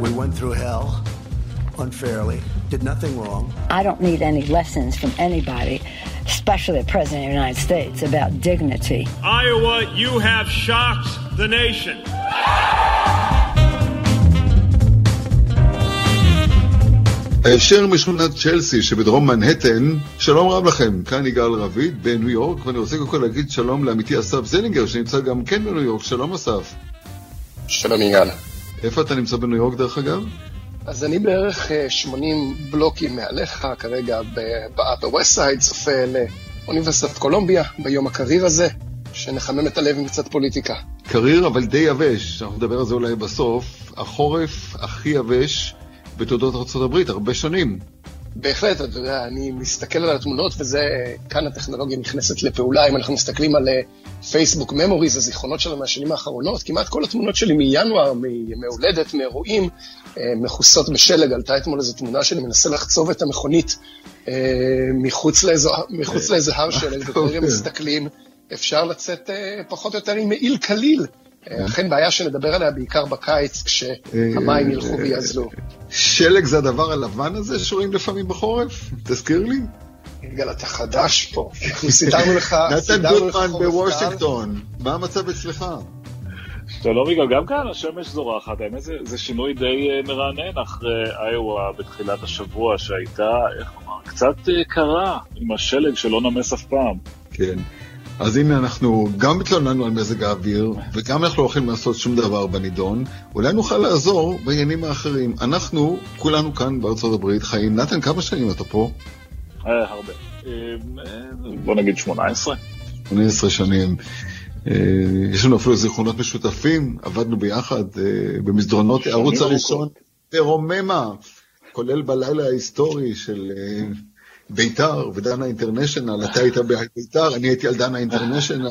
We went through hell unfairly, did nothing wrong. I don't need any lessons from anybody, especially the President of the United States, about dignity. Iowa, you have shocked the nation. הישר משכונת צ'לסי שבדרום מנהטן, שלום רב לכם, כאן יגאל רביד בניו יורק, ואני רוצה קודם כל להגיד שלום לעמיתי אסף זלינגר, שנמצא גם כן בניו יורק, שלום אסף. שלום יגאל. איפה אתה נמצא בניו יורק דרך אגב? אז אני בערך 80 בלוקים מעליך, כרגע ב-upper west side, צופה לאוניברסיטת קולומביה, ביום הקריר הזה, שנחמם את הלב עם קצת פוליטיקה. קריר אבל די יבש, אנחנו נדבר על זה אולי בסוף, החורף הכי יבש בתולדות ארה"ב, הרבה שנים. בהחלט, אתה יודע, אני מסתכל על התמונות, וזה, כאן הטכנולוגיה נכנסת לפעולה. אם אנחנו מסתכלים על פייסבוק ממוריז, הזיכרונות שלנו מהשנים האחרונות, כמעט כל התמונות שלי מינואר, מהולדת, מאירועים, מכוסות בשלג. עלתה אתמול איזו תמונה שאני מנסה לחצוב את המכונית מחוץ לאיזה, מחוץ לאיזה הר שלג, וכרגע מסתכלים, אפשר לצאת פחות או יותר עם מעיל קליל. אכן בעיה שנדבר עליה בעיקר בקיץ, כשהמים ילכו ויעזלו. שלג זה הדבר הלבן הזה שרואים לפעמים בחורף? תזכיר לי. יגאל, אתה חדש פה. אנחנו סידרנו לך, נתן גוטמן בוושינגטון, מה המצב אצלך? שלום יגאל, גם כאן השמש זורחת, האמת זה, זה שינוי די מרענן אחרי איואה בתחילת השבוע שהייתה, איך לומר, קצת קרה עם השלג שלא נמס אף פעם. כן. אז הנה אנחנו גם התלוננו על מזג האוויר, וגם אנחנו לא הולכים לעשות שום דבר בנידון, אולי נוכל לעזור בעניינים האחרים. אנחנו, כולנו כאן בארצות הברית, חיים. נתן, כמה שנים אתה פה? הרבה. בוא נגיד 18. 18 שנים. יש לנו אפילו זיכרונות משותפים, עבדנו ביחד במסדרונות הערוץ הראשון ברוממה, כולל בלילה ההיסטורי של... ביתר ודנה אינטרנשיונל, אתה היית בביתר, אני הייתי על דנה אינטרנשיונל.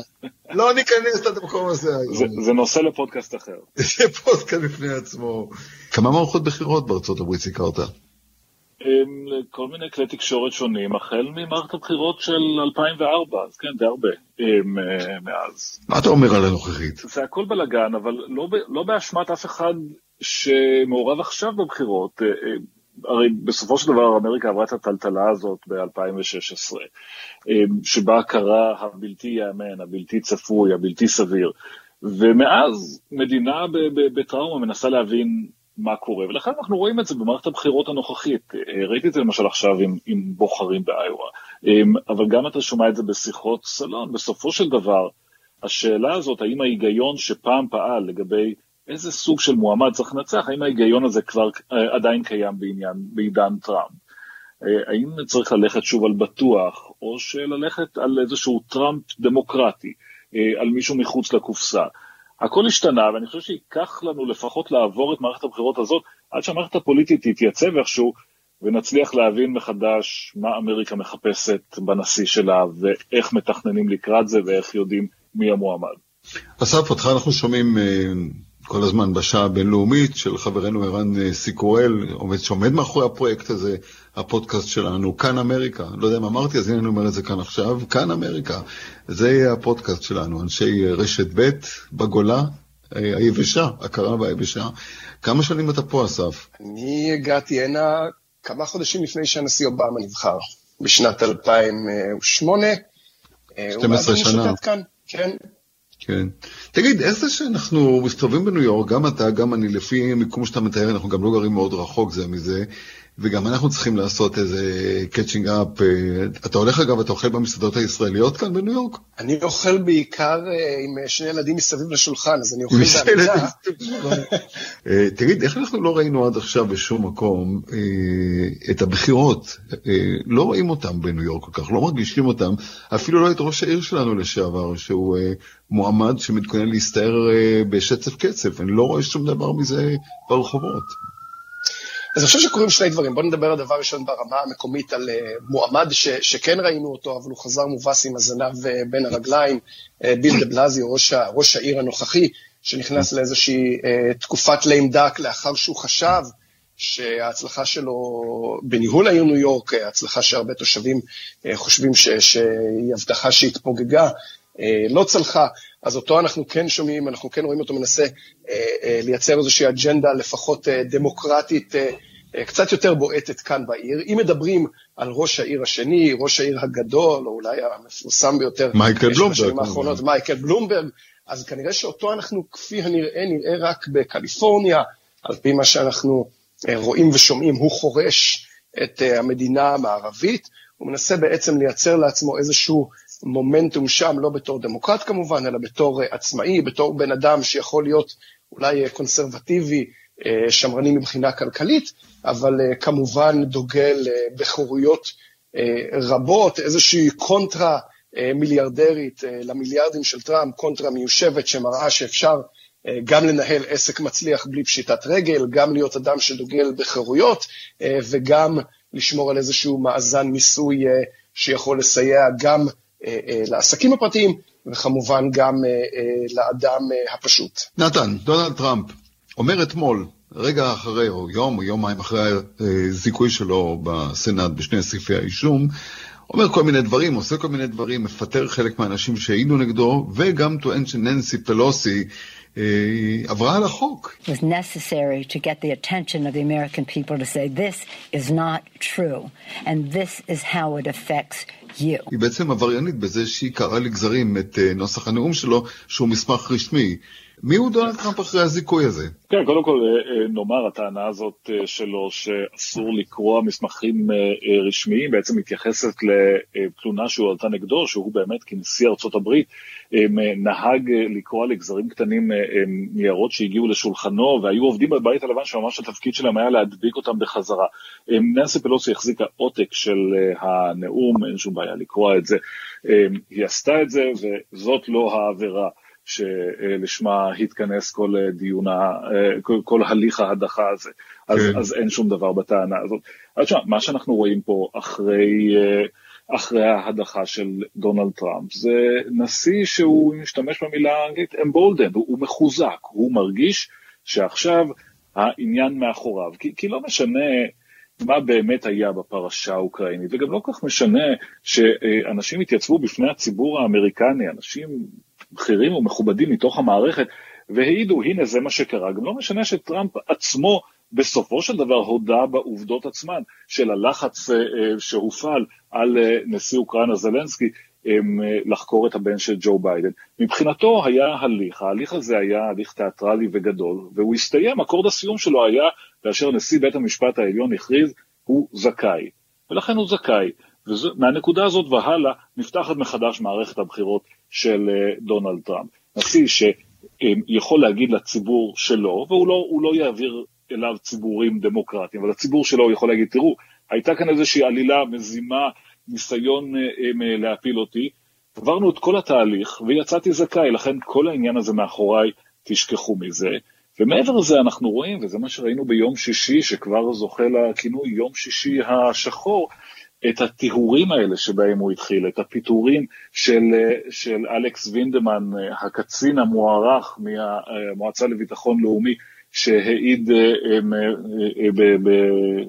לא ניכנס למקום הזה היום. זה נושא לפודקאסט אחר. זה פודקאסט בפני עצמו. כמה מערכות בחירות בארצות הברית סיקרת? כל מיני כלי תקשורת שונים, החל ממערכת הבחירות של 2004, אז כן, די הרבה מאז. מה אתה אומר על הנוכחית? זה הכל בלאגן, אבל לא באשמת אף אחד שמעורב עכשיו בבחירות. הרי בסופו של דבר אמריקה עברה את הטלטלה הזאת ב-2016, שבה קרה הבלתי ייאמן, הבלתי צפוי, הבלתי סביר, ומאז מדינה בטראומה מנסה להבין מה קורה, ולכן אנחנו רואים את זה במערכת הבחירות הנוכחית. ראיתי את זה למשל עכשיו עם, עם בוחרים באיואה, אבל גם אתה שומע את זה בשיחות סלון. בסופו של דבר, השאלה הזאת, האם ההיגיון שפעם פעל לגבי איזה סוג של מועמד צריך לנצח, האם ההיגיון הזה כבר עדיין קיים בעניין, בעידן טראמפ? האם צריך ללכת שוב על בטוח, או שללכת על איזשהו טראמפ דמוקרטי, על מישהו מחוץ לקופסה? הכל השתנה, ואני חושב שייקח לנו לפחות לעבור את מערכת הבחירות הזאת, עד שהמערכת הפוליטית תתייצב איכשהו, ונצליח להבין מחדש מה אמריקה מחפשת בנשיא שלה, ואיך מתכננים לקראת זה, ואיך יודעים מי המועמד. אסף, אותך אנחנו שומעים כל הזמן בשעה הבינלאומית של חברנו ערן סיקורל, שעומד מאחורי הפרויקט הזה, הפודקאסט שלנו, כאן אמריקה. לא יודע אם אמרתי, אז הנה אני אומר את זה כאן עכשיו, כאן אמריקה. זה הפודקאסט שלנו, אנשי רשת ב' בגולה, היבשה, הקרה והיבשה. כמה שנים אתה פה, אסף? אני הגעתי הנה כמה חודשים לפני שהנשיא אובמה נבחר, בשנת 2008. 12 שנה. כאן, כן. כן. תגיד, איך זה שאנחנו מסתובבים בניו יורק, גם אתה, גם אני, לפי מיקום שאתה מתאר, אנחנו גם לא גרים מאוד רחוק זה מזה, וגם אנחנו צריכים לעשות איזה קאצ'ינג אפ. אתה הולך אגב, אתה אוכל במסעדות הישראליות כאן בניו יורק? אני אוכל בעיקר עם שני ילדים מסביב לשולחן, אז אני אוכל בעמידה. תגיד, איך אנחנו לא ראינו עד עכשיו בשום מקום את הבחירות? לא רואים אותם בניו יורק כל כך, לא מרגישים אותם, אפילו לא את ראש העיר שלנו לשעבר, שהוא מועמד שמתכונן להסתער בשצף קצף, אני לא רואה שום דבר מזה ברחובות. אז אני חושב שקורים שני דברים. בואו נדבר על דבר ראשון ברמה המקומית, על uh, מועמד ש, שכן ראינו אותו, אבל הוא חזר מובס עם הזנב uh, בין הרגליים, uh, ביל דה בלזי, ראש, ראש העיר הנוכחי, שנכנס לאיזושהי תקופת ליים דק לאחר שהוא חשב שההצלחה שלו בניהול העיר ניו יורק, הצלחה שהרבה תושבים חושבים ש, שהיא הבטחה שהתפוגגה, לא צלחה. אז אותו אנחנו כן שומעים, אנחנו כן רואים אותו מנסה לייצר איזושהי אג'נדה לפחות דמוקרטית קצת יותר בועטת כאן בעיר. אם מדברים על ראש העיר השני, ראש העיר הגדול, או אולי המפורסם ביותר, מייקל בלומברג. האחרונות, מייקל בלומברג, אז כנראה שאותו אנחנו, כפי הנראה, נראה רק בקליפורניה, על פי מה שאנחנו רואים ושומעים, הוא חורש את המדינה המערבית, הוא מנסה בעצם לייצר לעצמו איזשהו מומנטום שם, לא בתור דמוקרט כמובן, אלא בתור עצמאי, בתור בן אדם שיכול להיות אולי קונסרבטיבי, שמרני מבחינה כלכלית, אבל כמובן דוגל בחירויות רבות, איזושהי קונטרה מיליארדרית למיליארדים של טראמפ, קונטרה מיושבת שמראה שאפשר גם לנהל עסק מצליח בלי פשיטת רגל, גם להיות אדם שדוגל בחירויות וגם לשמור על איזשהו מאזן מיסוי שיכול לסייע גם לעסקים הפרטיים וכמובן גם לאדם הפשוט. נתן, דונלד טראמפ אומר אתמול, רגע אחרי, או יום או יומיים אחרי הזיכוי שלו בסנאט בשני סעיפי האישום, אומר כל מיני דברים, עושה כל מיני דברים, מפטר חלק מהאנשים שהעידו נגדו, וגם טוען שננסי פלוסי אה, עברה על החוק. Was necessary to get the attention of the American people to say this is not true, and this is how it affects you. היא בעצם עבריינית בזה שהיא קראה לגזרים את אה, נוסח הנאום שלו, שהוא מסמך רשמי. מי הוא דונלד טראמפ אחרי הזיכוי הזה? כן, קודם כל נאמר, הטענה הזאת שלו שאסור לקרוא מסמכים רשמיים, בעצם מתייחסת לתלונה שהועלתה נגדו, שהוא באמת כנשיא ארצות הברית נהג לקרוא לגזרים קטנים ניירות שהגיעו לשולחנו, והיו עובדים בבית הלבן שממש התפקיד שלהם היה להדביק אותם בחזרה. ננסי פלוסי החזיקה עותק של הנאום, אין שום בעיה לקרוא את זה. היא עשתה את זה, וזאת לא העבירה. שלשמה התכנס כל דיון, כל, כל הליך ההדחה הזה, אז, כן. אז אין שום דבר בטענה הזאת. אז שמה, מה שאנחנו רואים פה אחרי, אחרי ההדחה של דונלד טראמפ, זה נשיא שהוא משתמש במילה האנגלית emboldened, הוא, הוא מחוזק, הוא מרגיש שעכשיו העניין מאחוריו, כי, כי לא משנה מה באמת היה בפרשה האוקראינית, וגם לא כך משנה שאנשים התייצבו בפני הציבור האמריקני, אנשים בכירים ומכובדים מתוך המערכת, והעידו, הנה זה מה שקרה. גם לא משנה שטראמפ עצמו בסופו של דבר הודה בעובדות עצמן של הלחץ שהופעל על נשיא אוקראינה זלנסקי לחקור את הבן של ג'ו ביידן. מבחינתו היה הליך, ההליך הזה היה הליך תיאטרלי וגדול, והוא הסתיים, אקורד הסיום שלו היה כאשר נשיא בית המשפט העליון הכריז, הוא זכאי. ולכן הוא זכאי. ומהנקודה הזאת והלאה נפתחת מחדש מערכת הבחירות של דונלד טראמפ. נשיא שיכול להגיד לציבור שלו, והוא לא, לא יעביר אליו ציבורים דמוקרטיים, אבל הציבור שלו הוא יכול להגיד, תראו, הייתה כאן איזושהי עלילה מזימה, ניסיון להפיל אותי, עברנו את כל התהליך ויצאתי זכאי, לכן כל העניין הזה מאחוריי, תשכחו מזה. ומעבר לזה אנחנו רואים, וזה מה שראינו ביום שישי, שכבר זוכה לכינוי יום שישי השחור, את הטיהורים האלה שבהם הוא התחיל, את הפיטורים של, של אלכס וינדמן, הקצין המוערך מהמועצה לביטחון לאומי, שהעיד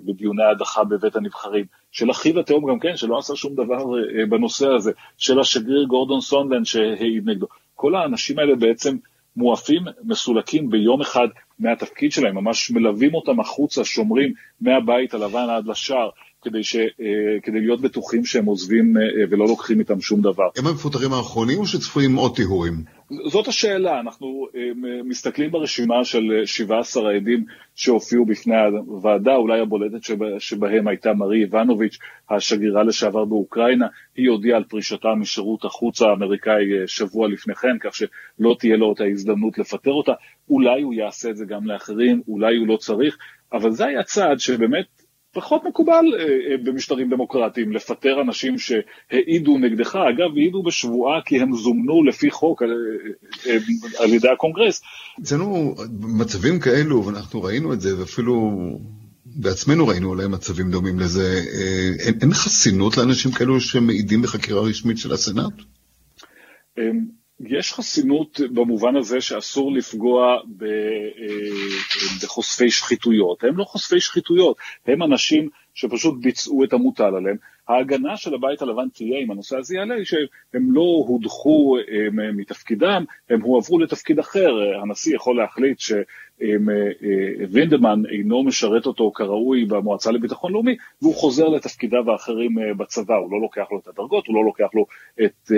בדיוני ההדחה בבית הנבחרים, של אחיו התאום גם כן, שלא עשה שום דבר בנושא הזה, של השגריר גורדון סונדלנד שהעיד נגדו. כל האנשים האלה בעצם מואפים, מסולקים ביום אחד מהתפקיד שלהם, ממש מלווים אותם החוצה, שומרים מהבית הלבן עד לשער. כדי, ש, כדי להיות בטוחים שהם עוזבים ולא לוקחים איתם שום דבר. הם המפוטרים האחרונים או שצפויים עוד טיהורים? זאת השאלה, אנחנו מסתכלים ברשימה של 17 העדים שהופיעו בפני הוועדה, אולי הבולטת שבה, שבהם הייתה מרי איבנוביץ', השגרירה לשעבר באוקראינה, היא הודיעה על פרישתה משירות החוץ האמריקאי שבוע לפני כן, כך שלא תהיה לו את ההזדמנות לפטר אותה, אולי הוא יעשה את זה גם לאחרים, אולי הוא לא צריך, אבל זה היה צעד שבאמת פחות מקובל אה, במשטרים דמוקרטיים לפטר אנשים שהעידו נגדך, אגב, העידו בשבועה כי הם זומנו לפי חוק על, אה, אה, על ידי הקונגרס. אצלנו מצבים כאלו, ואנחנו ראינו את זה, ואפילו בעצמנו ראינו אולי מצבים דומים לזה, אין, אין חסינות לאנשים כאלו שמעידים בחקירה רשמית של הסנאט? יש חסינות במובן הזה שאסור לפגוע בחושפי שחיתויות. הם לא חושפי שחיתויות, הם אנשים שפשוט ביצעו את המוטל עליהם. ההגנה של הבית הלבן תהיה, אם הנושא הזה יעלה, שהם לא הודחו הם, מתפקידם, הם הועברו לתפקיד אחר. הנשיא יכול להחליט שוינדמן אינו משרת אותו כראוי במועצה לביטחון לאומי, והוא חוזר לתפקידיו האחרים בצבא, הוא לא לוקח לו את הדרגות, הוא לא לוקח לו את,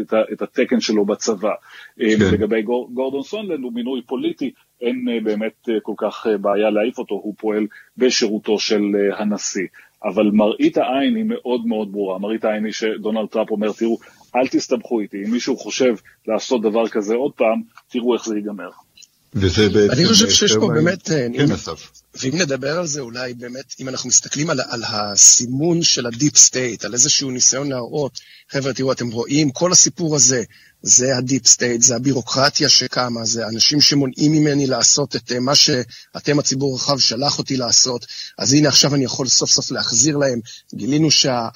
את, את התקן שלו בצבא. כן. לגבי גורדון סונלנד הוא מינוי פוליטי, אין באמת כל כך בעיה להעיף אותו, הוא פועל בשירותו של הנשיא. אבל מראית העין היא מאוד מאוד ברורה. מראית העין היא שדונלד טראמפ אומר, תראו, אל תסתבכו איתי, אם מישהו חושב לעשות דבר כזה עוד פעם, תראו איך זה ייגמר. וזה בעצם... אני חושב שיש פה באמת... כן, אסף. ואם נדבר על זה, אולי באמת, אם אנחנו מסתכלים על, על הסימון של ה deep state, על איזשהו ניסיון להראות, חבר'ה, תראו, אתם רואים, כל הסיפור הזה, זה ה deep state, זה הבירוקרטיה שקמה, זה אנשים שמונעים ממני לעשות את מה שאתם, הציבור הרחב, שלח אותי לעשות, אז הנה עכשיו אני יכול סוף סוף להחזיר להם. גילינו שה...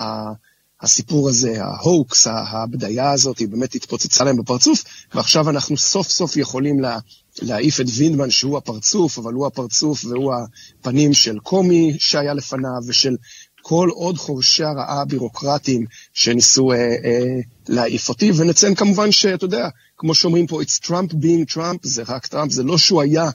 הסיפור הזה, ההוקס, הבדיה הזאת, היא באמת התפוצצה להם בפרצוף, ועכשיו אנחנו סוף סוף יכולים לה, להעיף את וינדמן, שהוא הפרצוף, אבל הוא הפרצוף והוא הפנים של קומי שהיה לפניו, ושל כל עוד חורשי הרעה הבירוקרטיים שניסו אה, אה, להעיף אותי, ונציין כמובן שאתה יודע, כמו שאומרים פה, it's Trump being Trump, זה רק טראמפ, זה לא שהוא היה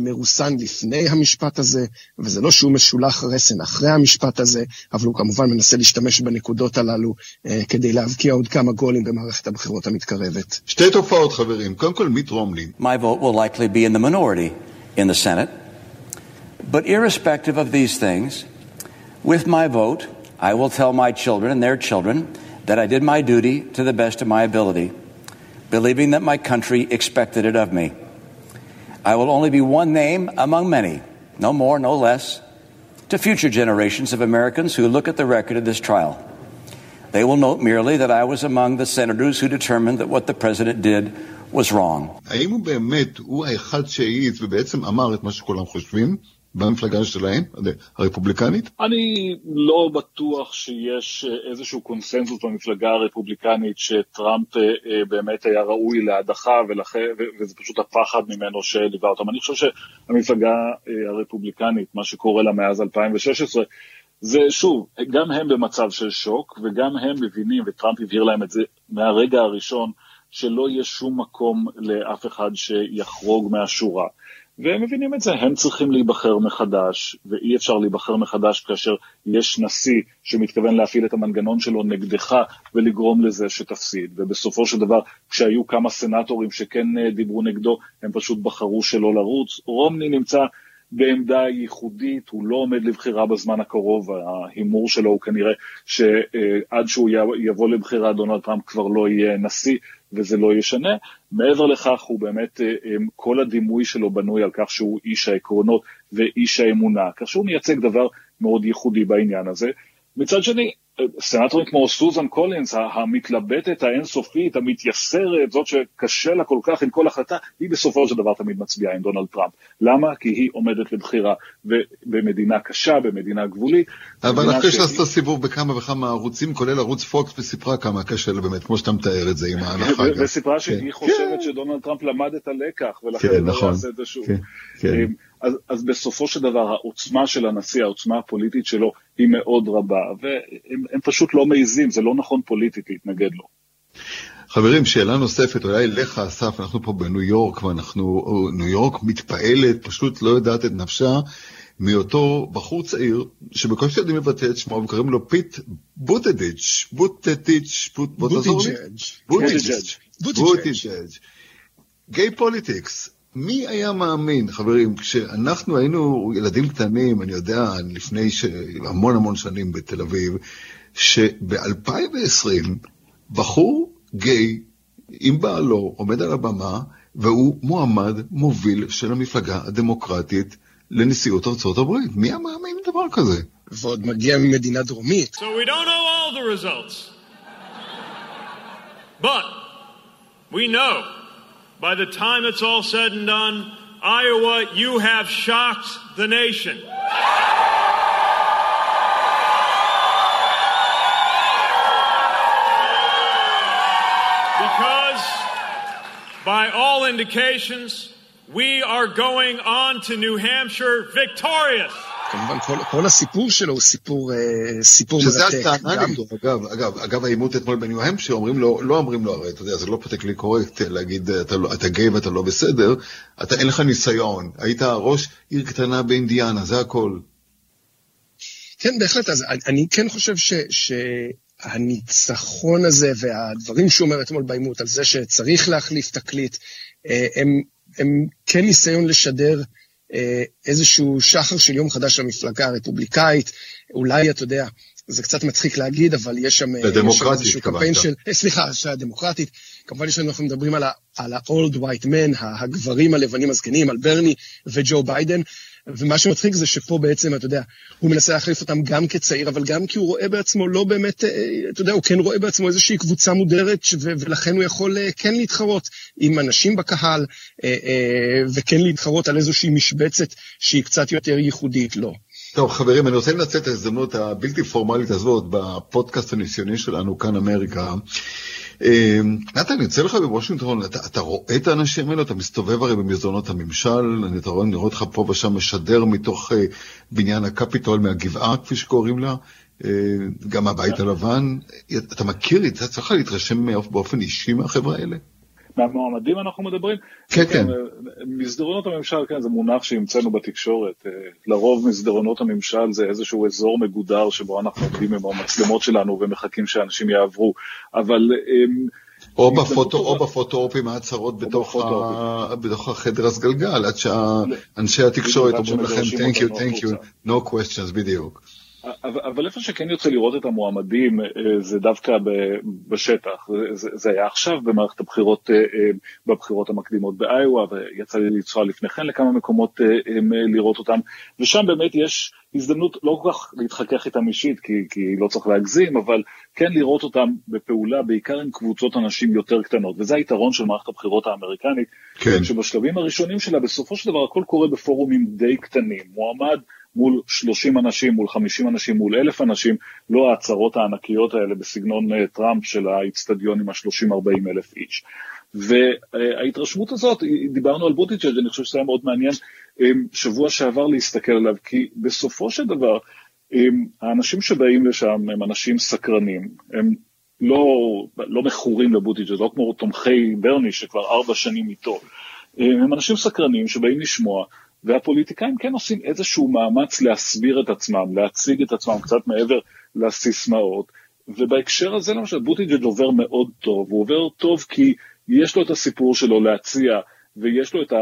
מרוסן לפני המשפט הזה, וזה לא שהוא משולח רסן אחרי המשפט הזה, אבל הוא כמובן מנסה להשתמש בנקודות הללו אה, כדי להבקיע עוד כמה גולים במערכת הבחירות המתקרבת. שתי תופעות, חברים. קודם כל, מיט רומלי. My vote will likely be in the minority in the Senate, but irrespective of these things, with my vote, I will tell my children and their children that I did my duty to the best of my ability, believing that my country expected it of me. I will only be one name among many, no more, no less, to future generations of Americans who look at the record of this trial. They will note merely that I was among the senators who determined that what the president did was wrong. האם הוא באמת, הוא האחד שהעיז ובעצם אמר את מה שכולם חושבים? במפלגה שלהם, הרפובליקנית? אני לא בטוח שיש איזשהו קונסנזוס במפלגה הרפובליקנית שטראמפ באמת היה ראוי להדחה, וזה פשוט הפחד ממנו שליווה אותם. אני חושב שהמפלגה הרפובליקנית, מה שקורה לה מאז 2016, זה שוב, גם הם במצב של שוק, וגם הם מבינים, וטראמפ הבהיר להם את זה מהרגע הראשון, שלא יהיה שום מקום לאף אחד שיחרוג מהשורה. והם מבינים את זה, הם צריכים להיבחר מחדש, ואי אפשר להיבחר מחדש כאשר יש נשיא שמתכוון להפעיל את המנגנון שלו נגדך ולגרום לזה שתפסיד. ובסופו של דבר, כשהיו כמה סנטורים שכן דיברו נגדו, הם פשוט בחרו שלא לרוץ. רומני נמצא בעמדה ייחודית, הוא לא עומד לבחירה בזמן הקרוב, ההימור שלו הוא כנראה שעד שהוא יבוא לבחירה דונלד טראמפ כבר לא יהיה נשיא, וזה לא ישנה. מעבר לכך, הוא באמת, כל הדימוי שלו בנוי על כך שהוא איש העקרונות ואיש האמונה, כך שהוא מייצג דבר מאוד ייחודי בעניין הזה. מצד שני, סנטורים כמו סוזן קולינס, המתלבטת האינסופית, המתייסרת, זאת שקשה לה כל כך עם כל החלטה, היא בסופו של דבר תמיד מצביעה עם דונלד טראמפ. למה? כי היא עומדת לבחירה במדינה קשה, במדינה גבולית. אבל אחרי שעשתה סיבוב בכמה וכמה ערוצים, כולל ערוץ פוקס, וסיפרה כמה קשה לה באמת, כמו שאתה מתאר את זה עם ההנחה. וסיפרה שהיא חושבת שדונלד טראמפ למד את הלקח, ולכן הוא לא נכון. יעשה את זה שוב. אז, אז בסופו של דבר העוצמה של הנשיא, העוצמה הפוליטית שלו, היא מאוד רבה, והם פשוט לא מעיזים, זה לא נכון פוליטית להתנגד לו. חברים, שאלה נוספת, אולי לך, אסף, אנחנו פה בניו יורק, ואנחנו, ניו יורק מתפעלת, פשוט לא יודעת את נפשה, מאותו בחור צעיר, שבקושי יודעים לבטא את שמו, וקוראים לו פיט בוטדיץ', בוטדיץ', לי. בוטדיץ'. בוטדיץ'. Gay politics. מי היה מאמין, חברים, כשאנחנו היינו ילדים קטנים, אני יודע, לפני ש... המון המון שנים בתל אביב, שב-2020 בחור גיי עם בעלו עומד על הבמה, והוא מועמד מוביל של המפלגה הדמוקרטית לנשיאות ארצות הברית. מי היה מאמין דבר כזה? ועוד מגיע ממדינה דרומית. So we don't know all the results. But we know by the time it's all said and done, Iowa, you have shocked the nation. By all indications, we are going on to New Hampshire victorious. כמובן, כל, כל הסיפור שלו הוא סיפור, אה, סיפור שזה מרתק. שזה הטענה גם- נגדו, אגב, אגב, אגב העימות אתמול בניו המפשיר, אומרים לו, לא אומרים לו, הרי אתה יודע, זה לא פוטקלי קורקט להגיד, אתה, לא, אתה גיי ואתה לא בסדר, אתה אין לך ניסיון, היית ראש עיר קטנה באינדיאנה, זה הכל. כן, בהחלט. אז אני- אני כן חושב ש, שהניצחון הזה והדברים שהוא אומר אתמול בעימות על זה שצריך להחליף תקליט, אה, הם, הם כן ניסיון לשדר אה, איזשהו שחר של יום חדש למפלגה הרפובליקאית. אולי, אתה יודע, זה קצת מצחיק להגיד, אבל יש שם, איזשהו התכוונת. קמפיין של, אה, סליחה, של הדמוקרטית. כמובן יש לנו, אנחנו מדברים על ה-old white men, הגברים הלבנים הזקנים, על ברני וג'ו ביידן. ומה שמצחיק זה שפה בעצם, אתה יודע, הוא מנסה להחליף אותם גם כצעיר, אבל גם כי הוא רואה בעצמו לא באמת, אה, אתה יודע, הוא כן רואה בעצמו איזושהי קבוצה מודרת, ולכן הוא יכול אה, כן להתחרות עם אנשים בקהל, אה, וכן להתחרות על איזושהי משבצת שהיא קצת יותר ייחודית לו. טוב, חברים, אני רוצה לנצל את ההזדמנות הבלתי פורמלית הזאת בפודקאסט הניסיוני שלנו, כאן אמריקה. אה, נתן, יוצא לך בוושינגטון, אתה, אתה רואה את האנשים האלה, אתה מסתובב הרי במסדרונות הממשל, אתה רואה, אני רואה אותך פה ושם משדר מתוך אה, בניין הקפיטול, מהגבעה, כפי שקוראים לה, אה, גם מהבית הלבן. אתה מכיר, אתה צריך להתרשם באופן אישי מהחברה האלה? מהמועמדים אנחנו מדברים? כן, כן. מסדרונות הממשל, כן, זה מונח שהמצאנו בתקשורת. אה, לרוב מסדרונות הממשל זה איזשהו אזור מגודר שבו אנחנו עומדים עם המצלמות שלנו ומחכים שאנשים יעברו. אבל... אמ, או בפוטו. או בפוטו-אופ עם ההצהרות בתוך, ה... בפוטו-אופים. בתוך החדר הסגלגל, עד שאנשי התקשורת אומרים לכם, thank you, thank you, no questions, בדיוק. אבל, אבל איפה שכן יוצא לראות את המועמדים אה, זה דווקא בשטח. זה- זה, היה עכשיו במערכת הבחירות, אה, אה, בבחירות המקדימות באיואה, ויצא לי לנסוע לפני כן לכמה מקומות לראות אותם, ושם באמת יש הזדמנות לא כל כך להתחכך איתם אישית, כי, כי לא צריך להגזים, אבל כן לראות אותם בפעולה, בעיקר עם קבוצות אנשים יותר קטנות, וזה היתרון של מערכת הבחירות האמריקנית, כן. שבשלבים הראשונים שלה, בסופו של דבר הכל קורה בפורומים די קטנים. מועמד מול 30 אנשים, מול 50 אנשים, מול 1,000 אנשים, לא ההצהרות הענקיות האלה בסגנון אה, טראמפ של האיצטדיון עם ה-30-40 אלף איש. וההתרשמות הזאת, דיברנו על בוטיג'אג', אני חושב שזה היה מאוד מעניין אה, שבוע שעבר להסתכל עליו, כי בסופו של דבר, אה, האנשים שבאים לשם הם אנשים סקרנים, הם לא, לא מכורים לבוטיג'אג', לא כמו תומכי ברני שכבר ארבע שנים איתו. אה, הם אנשים סקרנים שבאים לשמוע, והפוליטיקאים כן עושים איזשהו מאמץ להסביר את עצמם, להציג את עצמם קצת מעבר לסיסמאות, ובהקשר הזה למשל בוטיג'אג' עובר מאוד טוב, הוא עובר טוב כי יש לו את הסיפור שלו להציע, ויש לו את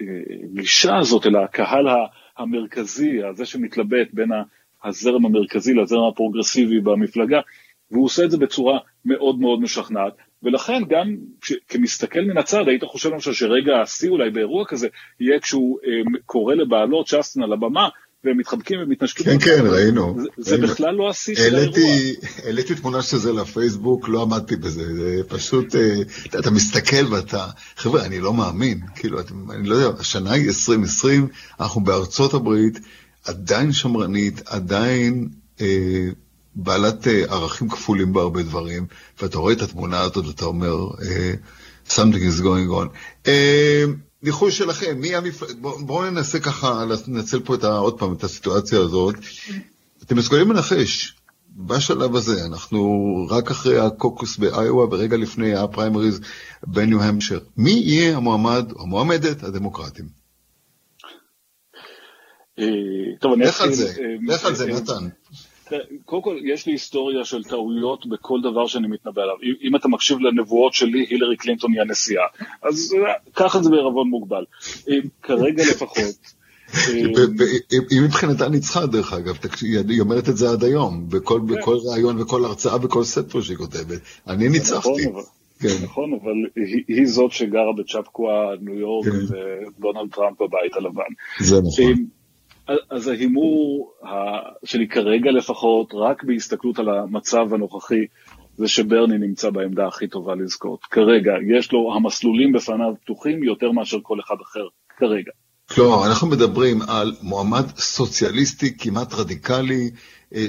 הגישה הזאת אל הקהל המרכזי, הזה שמתלבט בין הזרם המרכזי לזרם הפרוגרסיבי במפלגה, והוא עושה את זה בצורה מאוד מאוד משכנעת, ולכן גם כש- כמסתכל מן הצד, היית חושב למשל שרגע השיא אולי באירוע כזה, יהיה כשהוא אה, קורא לבעלות צ'סטין על הבמה, והם מתחבקים ומתנשקים. כן, כן, ראינו. זה, זה ראינו. בכלל לא השיא של האירוע. העליתי, תמונה של זה לפייסבוק, לא עמדתי בזה, זה פשוט, אה, אתה, אתה מסתכל ואתה, חבר'ה, אני לא מאמין, כאילו, אתם, אני לא יודע, השנה היא 2020, אנחנו בארצות הברית, עדיין שמרנית, עדיין אה, בעלת אה, ערכים כפולים בהרבה דברים, ואתה רואה את התמונה הזאת ואתה אומר, אה, something is going on. אה, ניחוש שלכם, מי המפלגה, בואו בוא ננסה ככה לנצל פה את ה, עוד פעם את הסיטואציה הזאת. אתם מסוגלים לנחש, בשלב הזה, אנחנו רק אחרי הקוקוס באיואה ורגע לפני הפריימריז בניו המשר, מי יהיה המועמד או המועמדת הדמוקרטים? טוב, אני לך על אתחיל, זה, לך על זה, נתן. תראה, קודם כל, יש לי היסטוריה של טעויות בכל דבר שאני מתנבא עליו. אם- אם אתה מקשיב לנבואות שלי, הילרי קלינטון היא הנשיאה. אז אה, קח את זה בערבון מוגבל. אה, כרגע לפחות. אה, היא מבחינתה ניצחה, דרך אגב, היא אומרת את זה עד היום, בכל בכל ראיון וכל הרצאה וכל ספר שהיא כותבת. אני ניצחתי. נכון, אבל- כן. נכון, אבל היא- היא זאת שגרה בצ'פקואה, ניו יורק, כן. ודונלד טראמפ בבית הלבן. זה נכון. אז ההימור שלי כרגע לפחות, רק בהסתכלות על המצב הנוכחי, זה שברני נמצא בעמדה הכי טובה לזכות. כרגע, יש לו, המסלולים בפניו פתוחים יותר מאשר כל אחד אחר, כרגע. כלומר, אנחנו מדברים על מועמד סוציאליסטי כמעט רדיקלי,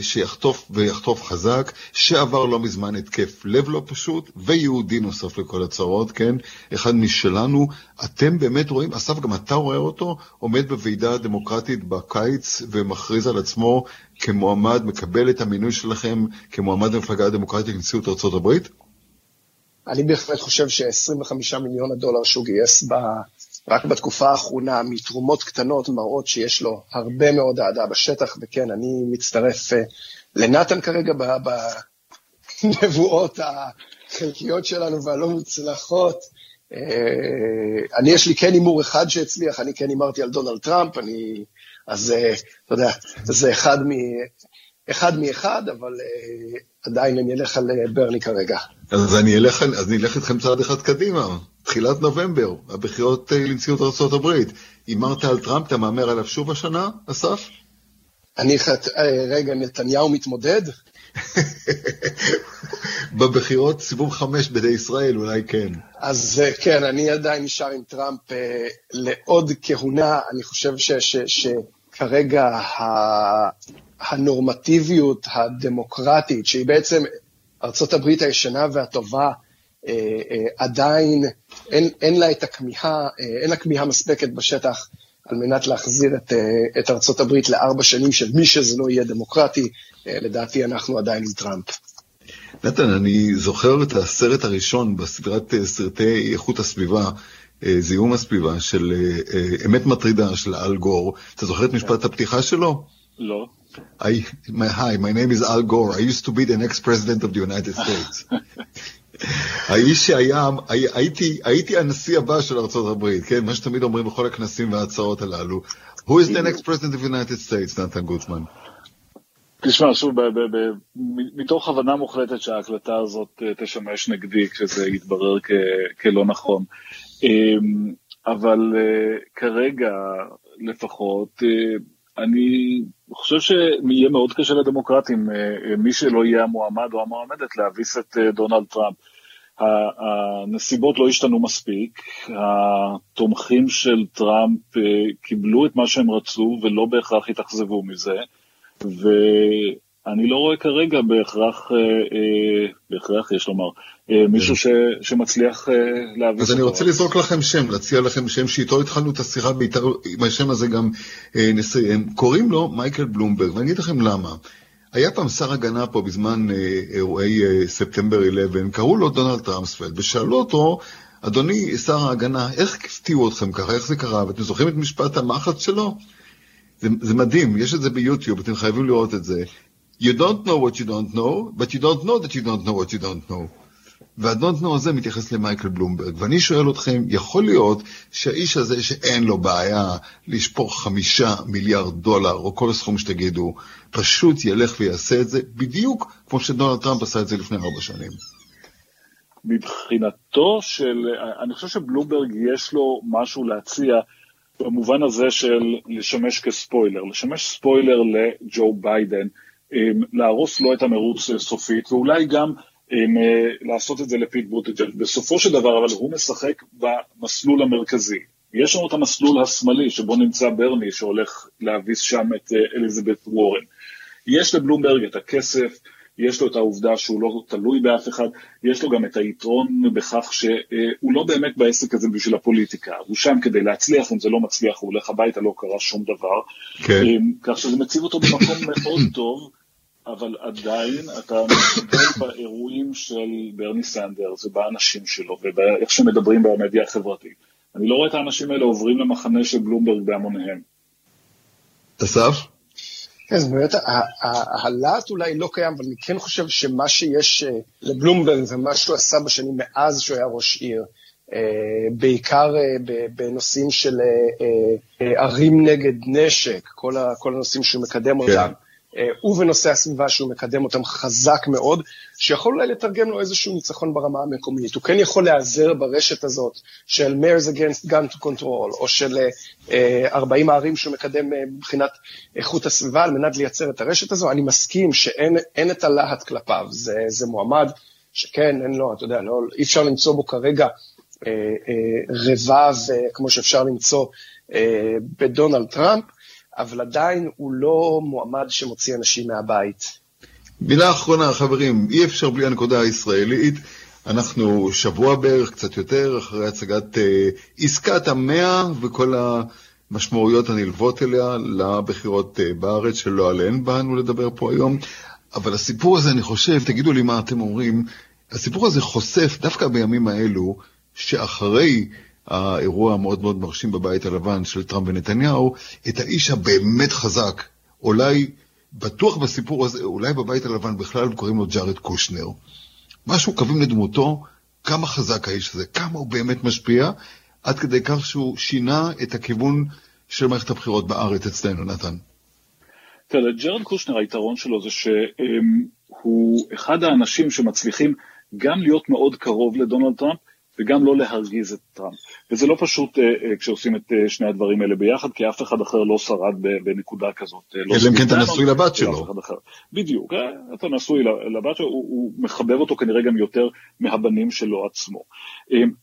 שיחטוף ויחטוף חזק, שעבר לא מזמן התקף לב לא פשוט, ויהודי נוסף לכל הצרות, כן? אחד משלנו. אתם באמת רואים, אסף, גם אתה רואה אותו, עומד בוועידה הדמוקרטית בקיץ ומכריז על עצמו כמועמד, מקבל את המינוי שלכם כמועמד למפלגה הדמוקרטית לנשיאות ארה"ב? אני בהחלט חושב ש-25 מיליון הדולר שהוא גייס. רק בתקופה האחרונה מתרומות קטנות מראות שיש לו הרבה מאוד אהדה בשטח, וכן, אני מצטרף uh, לנתן כרגע בנבואות החלקיות שלנו והלא מוצלחות. Uh, אני, יש לי כן הימור אחד שהצליח, אני כן הימרתי על דונלד טראמפ, אני, אז uh, אתה יודע, זה אחד, מ, אחד מאחד, אבל uh, עדיין אני אלך על ברני כרגע. אז אני אלך, אז אני אלך איתכם צעד אחד קדימה. תחילת נובמבר, הבחירות לנשיאות ארה"ב. הימרת על טראמפ, אתה מהמר עליו שוב השנה, אסף? אני, חת... רגע, נתניהו מתמודד? בבחירות סיבוב חמש בידי ישראל, אולי כן. אז כן, אני עדיין נשאר עם טראמפ לעוד כהונה. אני חושב ש, ש, שכרגע ה, הנורמטיביות הדמוקרטית, שהיא בעצם ארצות הברית הישנה והטובה, אה, אה, עדיין אין, אין לה את הכמיהה, אה, אין לה כמיהה מספקת בשטח על מנת להחזיר את, את ארצות הברית לארבע שנים של מי שזה לא יהיה דמוקרטי, לדעתי אנחנו עדיין עם טראמפ. נתן, אני זוכר את הסרט הראשון בסדרת סרטי איכות הסביבה, זיהום הסביבה, של אמת מטרידה של אל גור. אתה זוכר את משפט הפתיחה שלו? לא. I, my, hi, my name is Al Gore. I used to be the next president of the United States. האיש שהיה, הייתי, הייתי הנשיא הבא של ארה"ב, כן? מה שתמיד אומרים בכל הכנסים וההצעות הללו. Who is the next president of the United States, נתן גוטמן? תשמע, שוב, מתוך הבנה מוחלטת שההקלטה הזאת אה, תשמש נגדי כשזה יתברר כלא נכון. אמ, אבל אה, כרגע, לפחות, אה, אני חושב שיהיה מאוד קשה לדמוקרטים, מי שלא יהיה המועמד או המועמדת, להביס את דונלד טראמפ. הנסיבות לא השתנו מספיק, התומכים של טראמפ אה, קיבלו את מה שהם רצו ולא בהכרח התאכזבו מזה, ואני לא רואה כרגע בהכרח, אה, אה, בהכרח יש לומר, מישהו ש, שמצליח להביא... אז אני רוצה לזרוק לכם שם, להציע לכם שם שאיתו התחלנו את השיחה, עם השם הזה גם נסיים. קוראים לו מייקל בלומברג, ואני אגיד לכם למה. היה פעם שר הגנה פה בזמן אה, אירועי אה, ספטמבר 11, קראו לו דונלד טראמספלד, ושאלו אותו, אדוני שר ההגנה, איך הפתיעו אתכם ככה, איך זה קרה? ואתם זוכרים את משפט המחץ שלו? זה, זה מדהים, יש את זה ביוטיוב, אתם חייבים לראות את זה. You don't know what you don't know, but you don't know that you don't know what you don't know. והדונטנו הזה מתייחס למייקל בלומברג, ואני שואל אתכם, יכול להיות שהאיש הזה שאין לו בעיה לשפוך חמישה מיליארד דולר, או כל סכום שתגידו, פשוט ילך ויעשה את זה בדיוק כמו שדונלד טראמפ עשה את זה לפני ארבע שנים. מבחינתו של, אני חושב שבלומברג יש לו משהו להציע במובן הזה של לשמש כספוילר, לשמש ספוילר לג'ו ביידן, להרוס לו את המרוץ סופית, ואולי גם אה, לעשות את זה לפיט בוטג'ל. בסופו של דבר, אבל הוא משחק במסלול המרכזי. יש לנו את המסלול השמאלי, שבו נמצא ברני, שהולך להביס שם את אה, אליזבת וורן. יש לבלומברג את הכסף, יש לו את העובדה שהוא לא תלוי באף אחד, יש לו גם את היתרון בכך שהוא לא באמת בעסק הזה בשביל הפוליטיקה, הוא שם כדי להצליח, אם זה לא מצליח הוא הולך הביתה, לא קרה שום דבר. כן. אה, כך שזה מציב אותו במקום מאוד טוב. אבל עדיין אתה מתקבל באירועים של ברני סנדרס ובאנשים שלו ובאיך שמדברים במדיה החברתית. אני לא רואה את האנשים האלה עוברים למחנה של בלומברג בהמוניהם. אסף? כן, אז באמת הלהט אולי לא קיים, אבל אני כן חושב שמה שיש אה, לבלומברג ומה שהוא עשה בשנים מאז שהוא היה ראש עיר, אה, בעיקר אה, בנושאים של ערים נגד נשק, כל הנושאים שהוא מקדם כן. אותם. אה, ובנושא הסביבה שהוא מקדם אותם חזק מאוד, שיכול אולי לתרגם לו איזשהו ניצחון ברמה המקומית. הוא כן יכול להיעזר ברשת הזאת של Mayors Against Gun to Control, או של 40 אה, הערים שהוא מקדם אה, מבחינת איכות הסביבה על מנת לייצר את הרשת הזו. אני מסכים שאין את הלהט כלפיו, זה, זה מועמד שכן, אין לו, אתה יודע, לא, אי אפשר למצוא בו כרגע אה, אה, רבב כמו שאפשר למצוא אה, בדונלד טראמפ. אבל עדיין הוא לא מועמד שמוציא אנשים מהבית. מילה אחרונה, חברים, אי אפשר בלי הנקודה הישראלית. אנחנו שבוע בערך, קצת יותר, אחרי הצגת אה, עסקת המאה וכל המשמעויות הנלוות אליה לבחירות אה, בארץ, שלא עליהן באנו לדבר פה היום. אבל הסיפור הזה, אני חושב, תגידו לי מה אתם אומרים, הסיפור הזה חושף דווקא בימים האלו, שאחרי האירוע המאוד מאוד מרשים בבית הלבן של טראמפ ונתניהו, את האיש הבאמת חזק, אולי, בטוח בסיפור הזה, אולי בבית הלבן בכלל קוראים לו ג'ארד קושנר. משהו קווים לדמותו, כמה חזק האיש הזה, כמה הוא באמת משפיע, עד כדי כך שהוא שינה את הכיוון של מערכת הבחירות בארץ אצלנו, נתן. תראה, ג'רד קושנר, היתרון שלו זה שהוא אחד האנשים שמצליחים גם להיות מאוד קרוב לדונלד טראמפ, וגם לא להרגיז את טראמפ. וזה לא פשוט אה, אה, כשעושים את אה, שני הדברים האלה ביחד, כי אף אחד אחר לא שרד בנקודה כזאת. לא אלא אם כן אתה נשוי לבת שלו. בדיוק, אתה נשוי לבת שלו, הוא, הוא מחבב אותו כנראה גם יותר מהבנים שלו עצמו.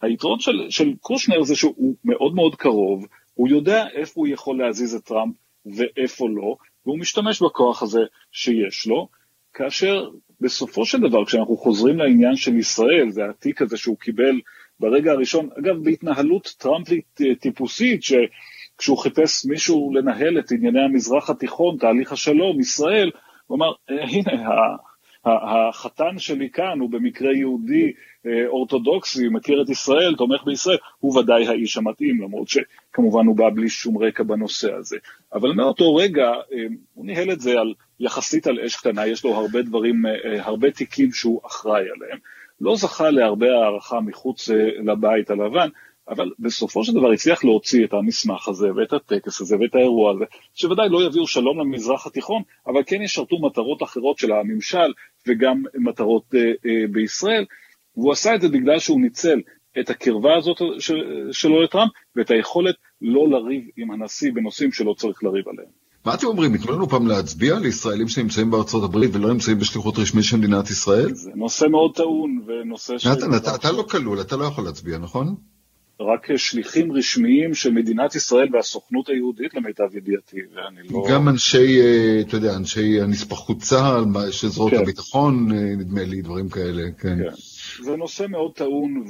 היתרון של, של קושנר זה שהוא מאוד מאוד קרוב, הוא יודע איפה הוא יכול להזיז את טראמפ ואיפה לא, והוא משתמש בכוח הזה שיש לו, כאשר בסופו של דבר, כשאנחנו חוזרים לעניין של ישראל, זה התיק הזה שהוא קיבל ברגע הראשון, אגב, בהתנהלות טראמפית טיפוסית, שכשהוא חיפש מישהו לנהל את ענייני המזרח התיכון, תהליך השלום, ישראל, הוא אמר, אה, הנה, החתן שלי כאן הוא במקרה יהודי אה, אורתודוקסי, מכיר את ישראל, תומך בישראל, הוא ודאי האיש המתאים, למרות שכמובן הוא בא בלי שום רקע בנושא הזה. אבל מאותו רגע אה, הוא ניהל את זה על, יחסית על אש קטנה, יש לו הרבה דברים, הרבה תיקים שהוא אחראי עליהם. לא זכה להרבה הערכה מחוץ לבית הלבן, אבל בסופו של דבר הצליח להוציא את המסמך הזה ואת הטקס הזה ואת האירוע הזה, שוודאי לא יביאו שלום למזרח התיכון, אבל כן ישרתו מטרות אחרות של הממשל וגם מטרות אה, אה, בישראל, והוא עשה את זה בגלל שהוא ניצל את הקרבה הזאת של, שלו לטראמפ ואת היכולת לא לריב עם הנשיא בנושאים שלא צריך לריב עליהם. מה אתם אומרים, ייתנו לנו פעם להצביע לישראלים שנמצאים בארצות הברית ולא נמצאים בשליחות רשמית של מדינת ישראל? זה נושא מאוד טעון ונושא ש... נתן, אתה, אתה לא כלול, אתה לא יכול להצביע, נכון? רק שליחים רשמיים של מדינת ישראל והסוכנות היהודית למיטב ידיעתי, ואני לא... גם אנשי, אה, אתה יודע, אנשי הנספחות צה"ל, של זרועות כן. הביטחון, אה, נדמה לי, דברים כאלה, כן. כן. זה נושא מאוד טעון,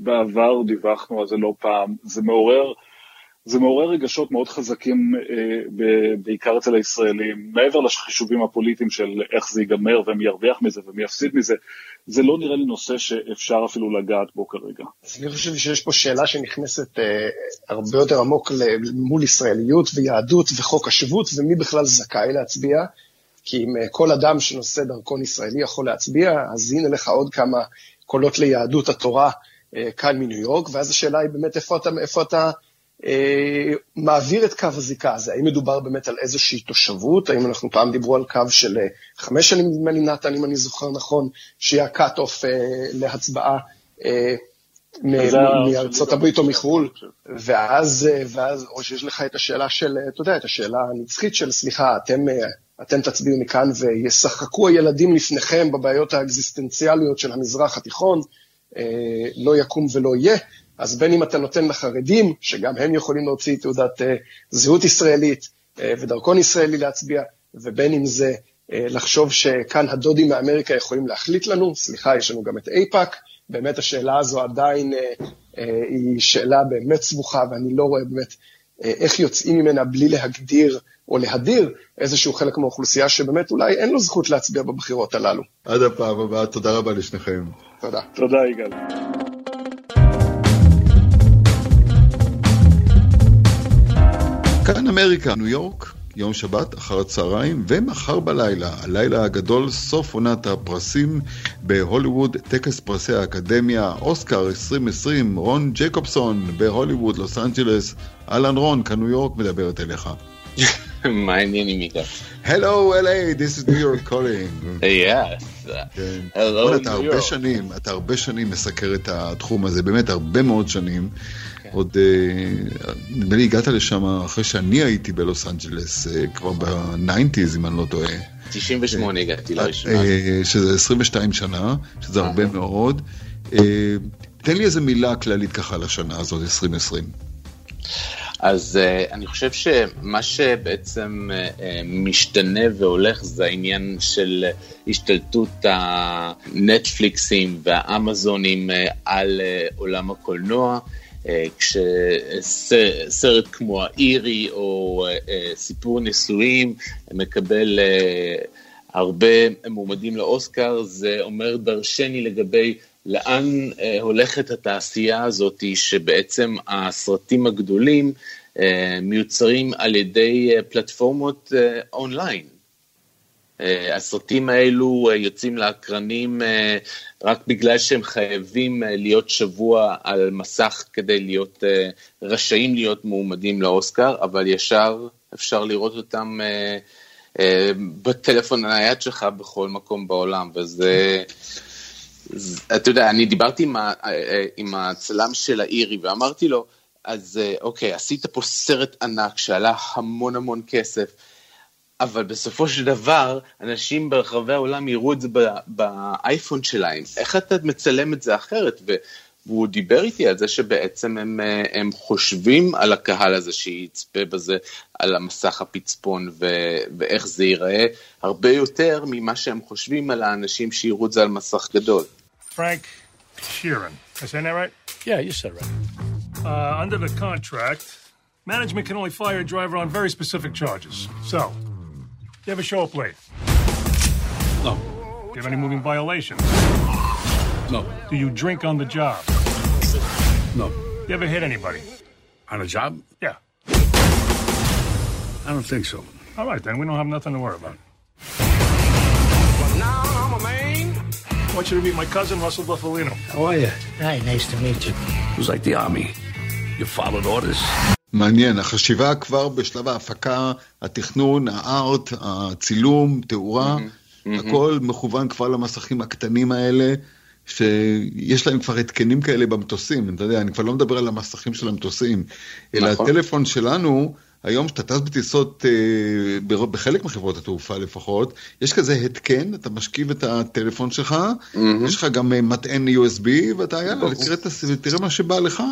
ובעבר דיווחנו על זה לא פעם. זה מעורר... זה מעורר רגשות מאוד חזקים, אה, בעיקר אצל הישראלים, מעבר לחישובים הפוליטיים של איך זה ייגמר ומי ירוויח מזה ומי יפסיד מזה, זה לא נראה לי נושא שאפשר אפילו לגעת בו כרגע. אז אני חושב שיש פה שאלה שנכנסת אה, הרבה יותר עמוק מול ישראליות ויהדות וחוק השבות, ומי בכלל זכאי להצביע. כי אם אה, כל אדם שנושא דרכון ישראלי יכול להצביע, אז הנה לך עוד כמה קולות ליהדות התורה כאן מניו יורק, ואז השאלה היא באמת איפה אתה, איפה אתה אה, מעביר את קו הזיקה הזה. האם מדובר באמת על איזושהי תושבות? האם אנחנו פעם דיברו על קו של אה, חמש שנים, נדמה לי, נתן, אם אני זוכר נכון, שיהיה ה-cut off אה, להצבעה מארצות הברית או מחו"ל, ואז, ואז, או שיש לך את השאלה של, אתה יודע, את השאלה הנצחית של, סליחה, אתם, אתם תצביעו מכאן וישחקו הילדים לפניכם בבעיות האקזיסטנציאליות של המזרח התיכון, לא יקום ולא יהיה. אז בין אם אתה נותן לחרדים, שגם הם יכולים להוציא תעודת uh, זהות ישראלית uh, ודרכון ישראלי להצביע, ובין אם זה uh, לחשוב שכאן הדודים מאמריקה יכולים להחליט לנו, סליחה, יש לנו גם את אייפאק, באמת השאלה הזו עדיין היא שאלה באמת סבוכה, ואני לא רואה באמת איך יוצאים ממנה בלי להגדיר או להדיר איזשהו חלק מהאוכלוסייה שבאמת אולי אין לו זכות להצביע בבחירות הללו. עד הפעם הבאה, תודה רבה לשניכם. תודה. תודה, יגאל. כאן אמריקה, ניו יורק, יום שבת אחר הצהריים, ומחר בלילה, הלילה הגדול, סוף עונת הפרסים בהוליווד, טקס פרסי האקדמיה, אוסקר 2020, רון ג'קובסון בהוליווד, לוס אנג'לס. אהלן רון, כאן ניו יורק מדברת אליך. מה העניינים איתה? Hello LA, this is New York calling. Yes. כן. Hello אתה הרבה שנים, אתה הרבה שנים מסקר את התחום הזה, באמת הרבה מאוד שנים. עוד, אה, נדמה לי הגעת לשם אחרי שאני הייתי בלוס אנג'לס, אה, כבר ב nineties, אם אני לא טועה. 98 הגעתי לראשונה. אה, שזה 22 שנה, שזה הרבה מאוד. תן לי איזה מילה כללית ככה על השנה הזאת, 2020. אז אה, אני חושב שמה שבעצם אה, משתנה והולך זה העניין של השתלטות הנטפליקסים והאמזונים אה, על uh, עולם הקולנוע. Uh, כשסרט כמו האירי או uh, סיפור נישואים מקבל uh, הרבה מועמדים לאוסקר, זה אומר דרשני לגבי לאן אה, הולכת התעשייה הזאת, שבעצם הסרטים הגדולים אה, מיוצרים על ידי אה, פלטפורמות אה, אונליין. אה, הסרטים האלו אה, יוצאים לאקרנים אה, רק בגלל שהם חייבים להיות שבוע על מסך כדי להיות רשאים להיות מועמדים לאוסקר, אבל ישר אפשר לראות אותם בטלפון הנייד שלך בכל מקום בעולם, וזה... אתה יודע, אני דיברתי עם, ה, עם הצלם של האירי ואמרתי לו, אז אוקיי, עשית פה סרט ענק שעלה המון המון כסף, אבל בסופו של דבר, אנשים ברחבי העולם יראו את זה באייפון שלהם. איך אתה מצלם את זה אחרת? והוא דיבר איתי על זה שבעצם הם, הם חושבים על הקהל הזה שיצפה בזה, על המסך הפצפון ו, ואיך זה ייראה, הרבה יותר ממה שהם חושבים על האנשים שיראו את זה על מסך גדול. Frank Sheeran, I saying that right? Yeah, you said right. Uh, under the contract, management can only fire a driver on very specific charges. So, you have a show up late? No. Do you have any moving violations? No. Do you drink on the job? No. You ever hit anybody? On a job? Yeah. I don't think so. All right, then. We don't have nothing to worry about. But now I'm a man. I want you to meet my cousin, Russell Buffalino. How are you? Hi, nice to meet you. It was like the army. You followed orders. מעניין, החשיבה כבר בשלב ההפקה, התכנון, הארט, הצילום, תאורה, mm-hmm. הכל מכוון כבר למסכים הקטנים האלה, שיש להם כבר התקנים כאלה במטוסים, אתה יודע, אני כבר לא מדבר על המסכים של המטוסים, אלא נכון. הטלפון שלנו, היום כשאתה טס בטיסות, אה, בחלק מחברות התעופה לפחות, יש כזה התקן, אתה משכיב את הטלפון שלך, mm-hmm. יש לך גם מטען USB, ואתה יאללה, תראה, תראה מה שבא לך.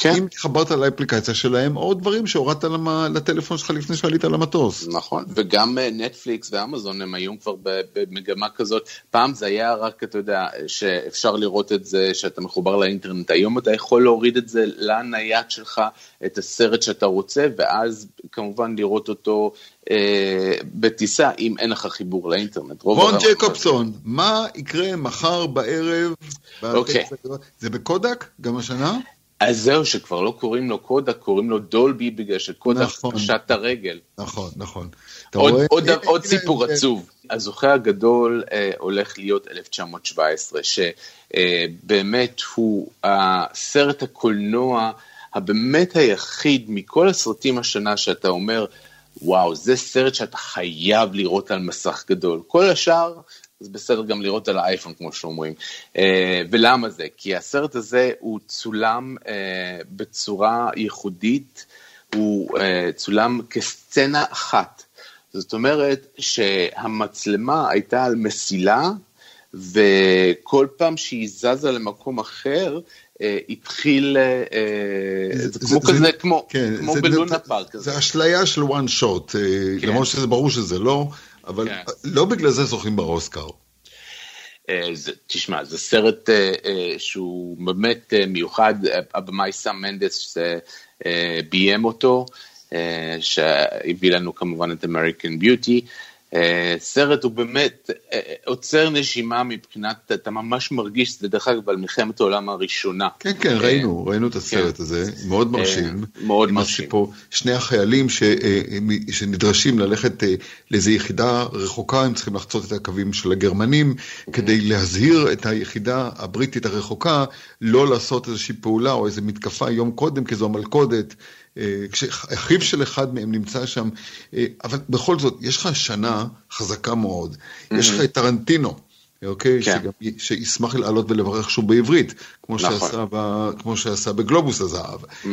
כן. אם התחברת לאפליקציה שלהם, או דברים שהורדת לטלפון שלך לפני שעלית למטוס. נכון, וגם נטפליקס ואמזון הם היום כבר במגמה כזאת. פעם זה היה רק, אתה יודע, שאפשר לראות את זה, שאתה מחובר לאינטרנט. היום אתה יכול להוריד את זה לנייד שלך, את הסרט שאתה רוצה, ואז כמובן לראות אותו אה, בטיסה, אם אין לך חיבור לאינטרנט. רון ג'קובסון, מה יקרה מחר בערב? אוקיי. זה בקודק? גם השנה? אז זהו, שכבר לא קוראים לו קודק, קוראים לו דולבי, בגלל שקודק נכון, פשט את הרגל. נכון, נכון. עוד, רואה... עוד, עוד, עוד סיפור זה... עצוב. הזוכה הגדול אה, הולך להיות 1917, שבאמת אה, הוא הסרט הקולנוע הבאמת היחיד מכל הסרטים השנה שאתה אומר, וואו, זה סרט שאתה חייב לראות על מסך גדול. כל השאר זה בסדר גם לראות על האייפון, כמו שאומרים. אה, ולמה זה? כי הסרט הזה הוא צולם אה, בצורה ייחודית, הוא אה, צולם כסצנה אחת. זאת אומרת שהמצלמה הייתה על מסילה, וכל פעם שהיא זזה למקום אחר, התחיל, זה כמו כזה, כמו כן, בלונה פארק. זה אשליה של shot, כן. למרות שזה ברור שזה לא. אבל כן. לא בגלל זה זוכים באוסקר. זה, תשמע, זה סרט שהוא באמת מיוחד, הבמאי סם מנדס ביים אותו, שהביא לנו כמובן את American Beauty. Uh, סרט הוא באמת uh, עוצר נשימה מבחינת, אתה ממש מרגיש שזה דרך אגב על מלחמת העולם הראשונה. כן, כן, ראינו, ראינו את הסרט כן. הזה, מאוד מרשים. מאוד מרשים. שני החיילים שנדרשים ללכת לאיזו יחידה רחוקה, הם צריכים לחצות את הקווים של הגרמנים, mm-hmm. כדי להזהיר את היחידה הבריטית הרחוקה, לא לעשות איזושהי פעולה או איזו מתקפה יום קודם, כי זו המלכודת. כשאחיו של אחד מהם נמצא שם, אבל בכל זאת, יש לך שנה חזקה מאוד, mm-hmm. יש לך את טרנטינו, אוקיי? כן. שגם, שישמח לעלות ולברך שוב בעברית, כמו, נכון. שעשה, ב, כמו שעשה בגלובוס הזהב, mm-hmm.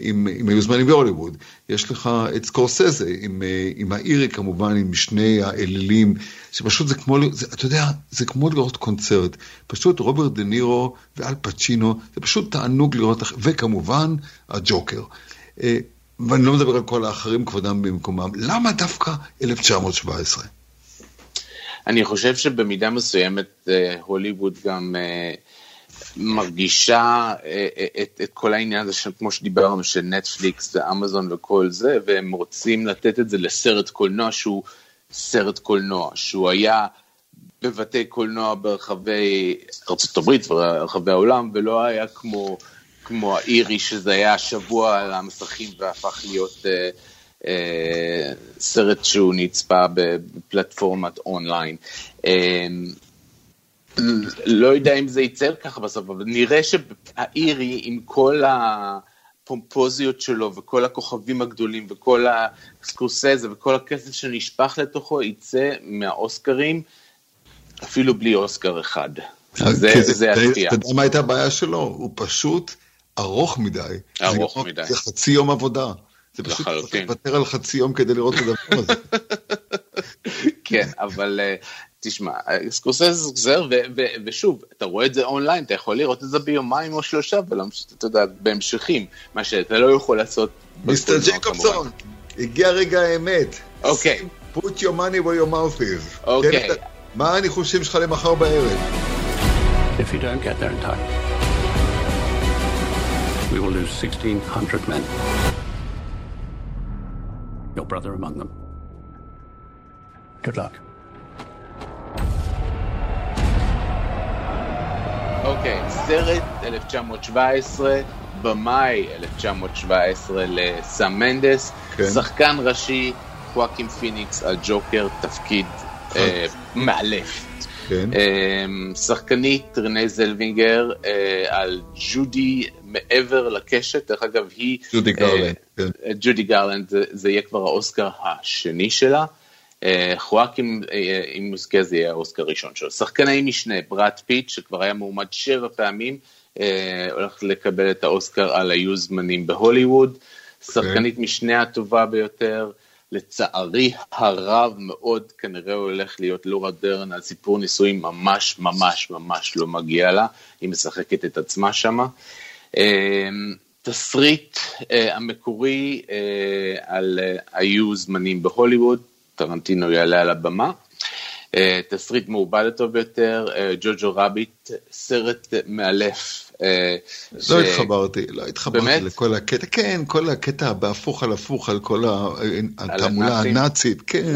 עם, עם היוזמנים בהוליווד. יש לך את סקורסזה, עם, עם האירי כמובן, עם שני האלילים, שפשוט זה כמו, זה, אתה יודע, זה כמו לראות קונצרט. פשוט רוברט דה נירו ואל פצ'ינו, זה פשוט תענוג לראות, וכמובן הג'וקר. ואני לא מדבר על כל האחרים, כבודם במקומם, למה דווקא 1917? אני חושב שבמידה מסוימת אה, הוליווד גם אה, מרגישה אה, את, את כל העניין הזה, של, כמו שדיברנו, של נטפליקס ואמזון וכל זה, והם רוצים לתת את זה לסרט קולנוע שהוא סרט קולנוע, שהוא היה בבתי קולנוע ברחבי ארה"ב ורחבי העולם, ולא היה כמו, כמו האירי, שזה היה שבוע על המסכים והפך להיות אה, אה, סרט שהוא נצפה בפלטפורמת אונליין. אה, לא יודע אם זה ייצר ככה בסוף, אבל נראה שהאירי עם כל הפומפוזיות שלו וכל הכוכבים הגדולים וכל הסקורסזה וכל הכסף שנשפך לתוכו יצא מהאוסקרים אפילו בלי אוסקר אחד. זה, זה יפתיע. אתה יודע מה הייתה הבעיה שלו? הוא פשוט ארוך מדי. ארוך זה מדי. זה חצי יום עבודה. זה פשוט צריך לחלוטין. לוותר על חצי יום כדי לראות את הדבר הזה. כן, אבל אה, תשמע, סקורסזה חוזר, ו- ו- ושוב, אתה רואה את זה אונליין, אתה יכול לראות את זה ביומיים או שלושה, ואתה יודע, בהמשכים, מה שאתה לא יכול לעשות. מיסטר ג'קובסון. הגיע רגע האמת. אוקיי. put your money where your mouth is. אוקיי. כן, אתה- מה הניחושים שלך למחר בערב? If you don't get there in time, we will lose 1,600 men. Your brother among them. Good luck. אוקיי, סרט 1917, במאי 1917 לסם מנדס, כן. שחקן ראשי, חואקים פיניקס על ג'וקר, תפקיד אה, מאלף. כן. אה, שחקנית רנה זלווינגר אה, על ג'ודי מעבר לקשת, דרך אגב היא... ג'ודי אה, גרלנד, כן. ג'ודי גרלנד, זה, זה יהיה כבר האוסקר השני שלה. אה, חואקים, אה, אם מוזכר זה יהיה האוסקר הראשון שלו. שחקני משנה, בראד פיט, שכבר היה מועמד שבע פעמים, אה, הולך לקבל את האוסקר על היו זמנים בהוליווד. שחקנית משנה הטובה ביותר, לצערי הרב מאוד, כנראה הוא הולך להיות לורה דרן על סיפור נישואים ממש ממש ממש לא מגיע לה, היא משחקת את עצמה שמה. אה, תסריט אה, המקורי אה, על אה, היו זמנים בהוליווד, טרנטינו יעלה על הבמה. תסריט מעובד הטוב ביותר, ג'וג'ו רביט, סרט מאלף. לא התחברתי, לא התחברתי? לכל הקטע, כן, כל הקטע בהפוך על הפוך, על כל התעמולה? הנאצית, כן.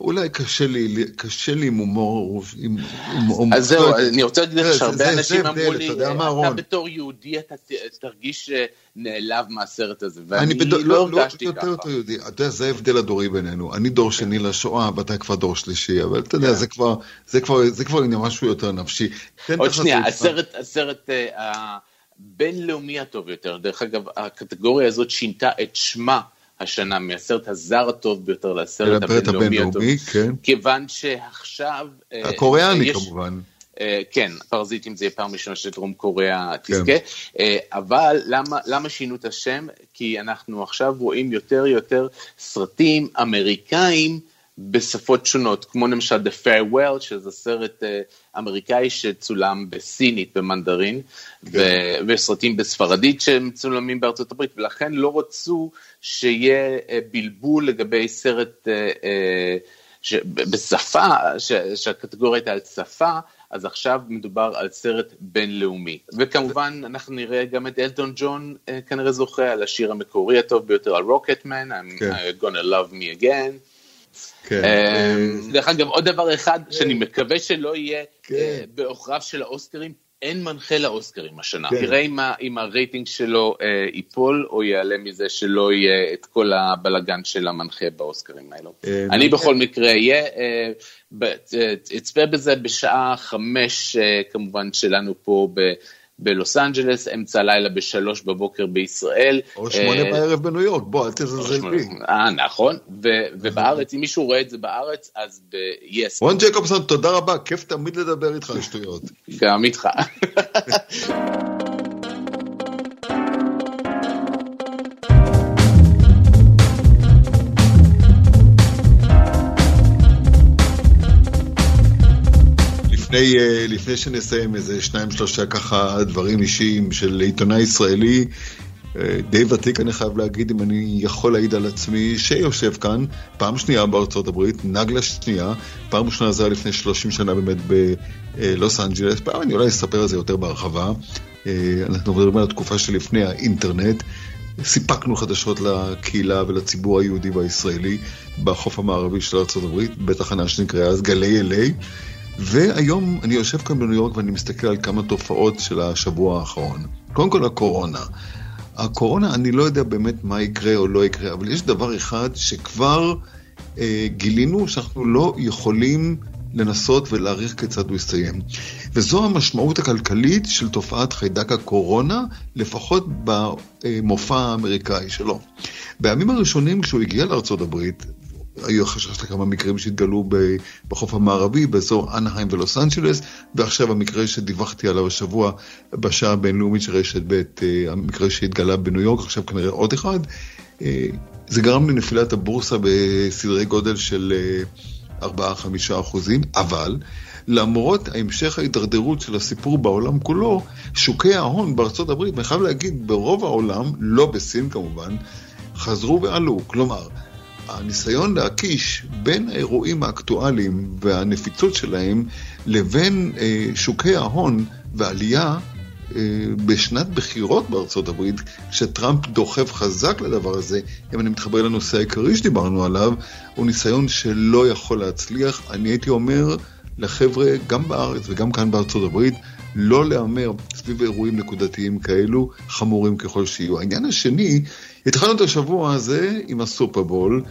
אולי קשה לי, קשה לי עם הומור, עם עם הומור. אז זהו. אני רוצה להגיד לך שהרבה זה- אנשים זה אמרו לי, אתה? בתור יהודי אתה תרגיש נעלב מהסרט הזה, אני ואני לא לא, לא, הרגשתי יותר ככה. אתה יודע, זה ההבדל הדורי בינינו. אני דור שני לשואה, ואתה כבר דור שלישי, אבל אתה יודע, זה כבר, זה כבר, זה כבר עניין משהו יותר נפשי. תן עוד שנייה. הסרט, הסרט אה, הבינלאומי הטוב יותר, דרך אגב, הקטגוריה הזאת שינתה את שמה השנה מהסרט הזר הטוב ביותר לסרט לסרט הבינלאומי הטוב. הבינלאומי, כן. כיוון שעכשיו... אה, הקוריאני יש- כמובן. אה, כן, פרזיטים זה יהיה פעם ראשונה שדרום קוריאה כן. תזכה, אה, אבל למה, למה שינו את השם? כי אנחנו עכשיו רואים יותר יותר סרטים אמריקאים בשפות שונות, כמו למשל The Farewell, שזה סרט אה, אמריקאי שצולם בסינית, במנדרין, ו- וסרטים בספרדית שמצולמים בארצות הברית, ולכן לא רצו שיהיה אה, בלבול לגבי סרט אה, ש- בשפה, ש- שהקטגוריה הייתה על שפה, אז עכשיו מדובר על סרט בינלאומי. וכמובן אנחנו נראה גם את אלטון ג'ון אה, כנראה זוכה על השיר המקורי הטוב ביותר, על רוקטמן, I'm כן. Gonna love me again. כן. אה, דרך אגב, עוד דבר אחד שאני מקווה שלא יהיה כן. אה, בעוכריו של האוסקרים, אין מנחה לאוסקרים השנה. כן. תראה אם ה- אם הרייטינג שלו אה, ייפול, או יעלה מזה שלא יהיה את כל הבלגן של המנחה באוסקרים האלו. אה, אני. בכל מקרה אהיה, אה, אה, אצפה בזה בשעה חמש, אה, כמובן שלנו פה ב- בלוס אנג'לס, אמצע הלילה בשלוש בבוקר בישראל. או שמונה אה, בערב בניו יורק, בוא, אל תזלזל בי. אה, נכון, ו- ובארץ, אם מישהו רואה את זה בארץ, אז ב-yes, רון ג'קובסון, תודה רבה, כיף תמיד לדבר איתך על שטויות. גם איתך. לפני, אה, לפני שנסיים איזה שניים שלושה ככה דברים אישיים של עיתונאי ישראלי, די ותיק, אני חייב להגיד, אם אני יכול להעיד על עצמי, שיושב כאן, פעם שנייה בארצות הברית, נגלה שנייה, פעם ראשונה זה היה לפני 30 שנה באמת בלוס אנג'לס, פעם אני אולי אספר על זה יותר בהרחבה. אנחנו מדברים על התקופה שלפני האינטרנט. סיפקנו חדשות לקהילה ולציבור היהודי והישראלי בחוף המערבי של ארה"ב, בתחנה שנקראה אז גלי LA. והיום אני יושב כאן בניו יורק ואני מסתכל על כמה תופעות של השבוע האחרון. קודם כל הקורונה. הקורונה, אני לא יודע באמת מה יקרה או לא יקרה, אבל יש דבר אחד שכבר אה, גילינו שאנחנו לא יכולים לנסות ולהעריך כיצד הוא יסתיים. וזו המשמעות הכלכלית של תופעת חיידק הקורונה, לפחות במופע האמריקאי שלו. בימים הראשונים כשהוא הגיע לארה"ב, היו חשש לכמה מקרים שהתגלו בחוף המערבי, באזור אנהיים ולוס אנג'לס, ועכשיו המקרה שדיווחתי עליו השבוע בשעה הבינלאומית של רשת ב', אה, המקרה שהתגלה בניו יורק, עכשיו כנראה עוד אחד. אה, זה גרם לנפילת הבורסה בסדרי גודל של 4-5 אה, אחוזים, אבל למרות המשך ההידרדרות של הסיפור בעולם כולו, שוקי ההון בארצות הברית, אני חייב להגיד, ברוב העולם, לא בסין כמובן, חזרו ועלו. כלומר, הניסיון להקיש בין האירועים האקטואליים והנפיצות שלהם לבין אה, שוקי ההון ועלייה אה, בשנת בחירות בארצות הברית, כשטראמפ דוחף חזק לדבר הזה, אם אני מתחבר לנושא העיקרי שדיברנו עליו, הוא ניסיון שלא יכול להצליח. אני הייתי אומר לחבר'ה, גם בארץ וגם כאן בארצות הברית, לא להמר סביב אירועים נקודתיים כאלו, חמורים ככל שיהיו. העניין השני, התחלנו את השבוע הזה עם הסופרבול.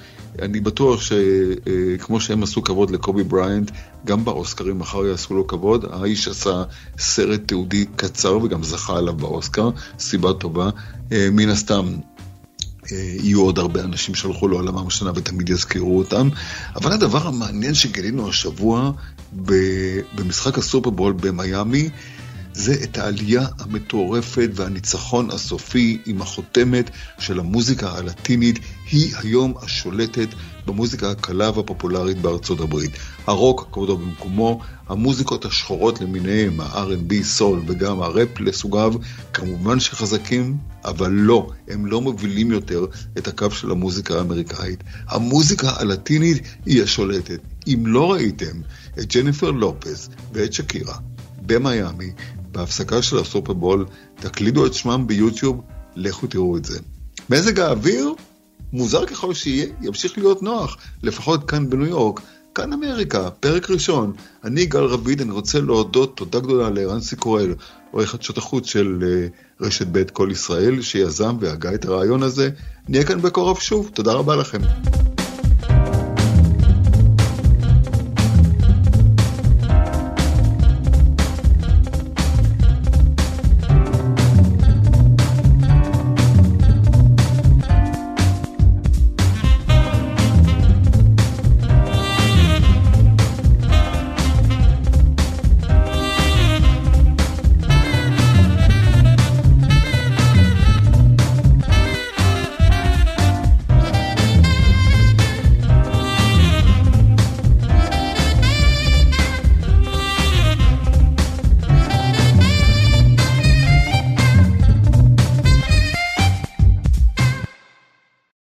אני בטוח שכמו אה, שהם עשו כבוד לקובי בריינט, גם באוסקרים מחר יעשו לו כבוד. האיש עשה סרט תיעודי קצר וגם זכה עליו באוסקר, סיבה טובה. אה, מן הסתם, אה, יהיו עוד הרבה אנשים שהלכו לעולמם השנה ותמיד יזכרו אותם. אבל הדבר המעניין שגילינו השבוע במשחק הסופרבול במיאמי, זה את העלייה המטורפת והניצחון הסופי עם החותמת של המוזיקה הלטינית, היא היום השולטת במוזיקה הקלה והפופולרית בארצות הברית. הרוק, כבודו במקומו, המוזיקות השחורות למיניהם, ה-R&B, סול וגם הראפ לסוגיו, כמובן שחזקים, אבל לא, הם לא מובילים יותר את הקו של המוזיקה האמריקאית. המוזיקה הלטינית היא השולטת. אם לא ראיתם את ג'ניפר לופס ואת שקירה במיאמי, בהפסקה של הסופרבול, תקלידו את שמם ביוטיוב, לכו תראו את זה. מזג האוויר, מוזר ככל שיהיה, ימשיך להיות נוח, לפחות כאן בניו יורק. כאן אמריקה, פרק ראשון. אני גל רביד, אני רוצה להודות תודה גדולה לערנסי קורל, עורך חדשות החוץ של uh, רשת ב' כל ישראל, שיזם והגה את הרעיון הזה. נהיה כאן בקרוב שוב, תודה רבה לכם.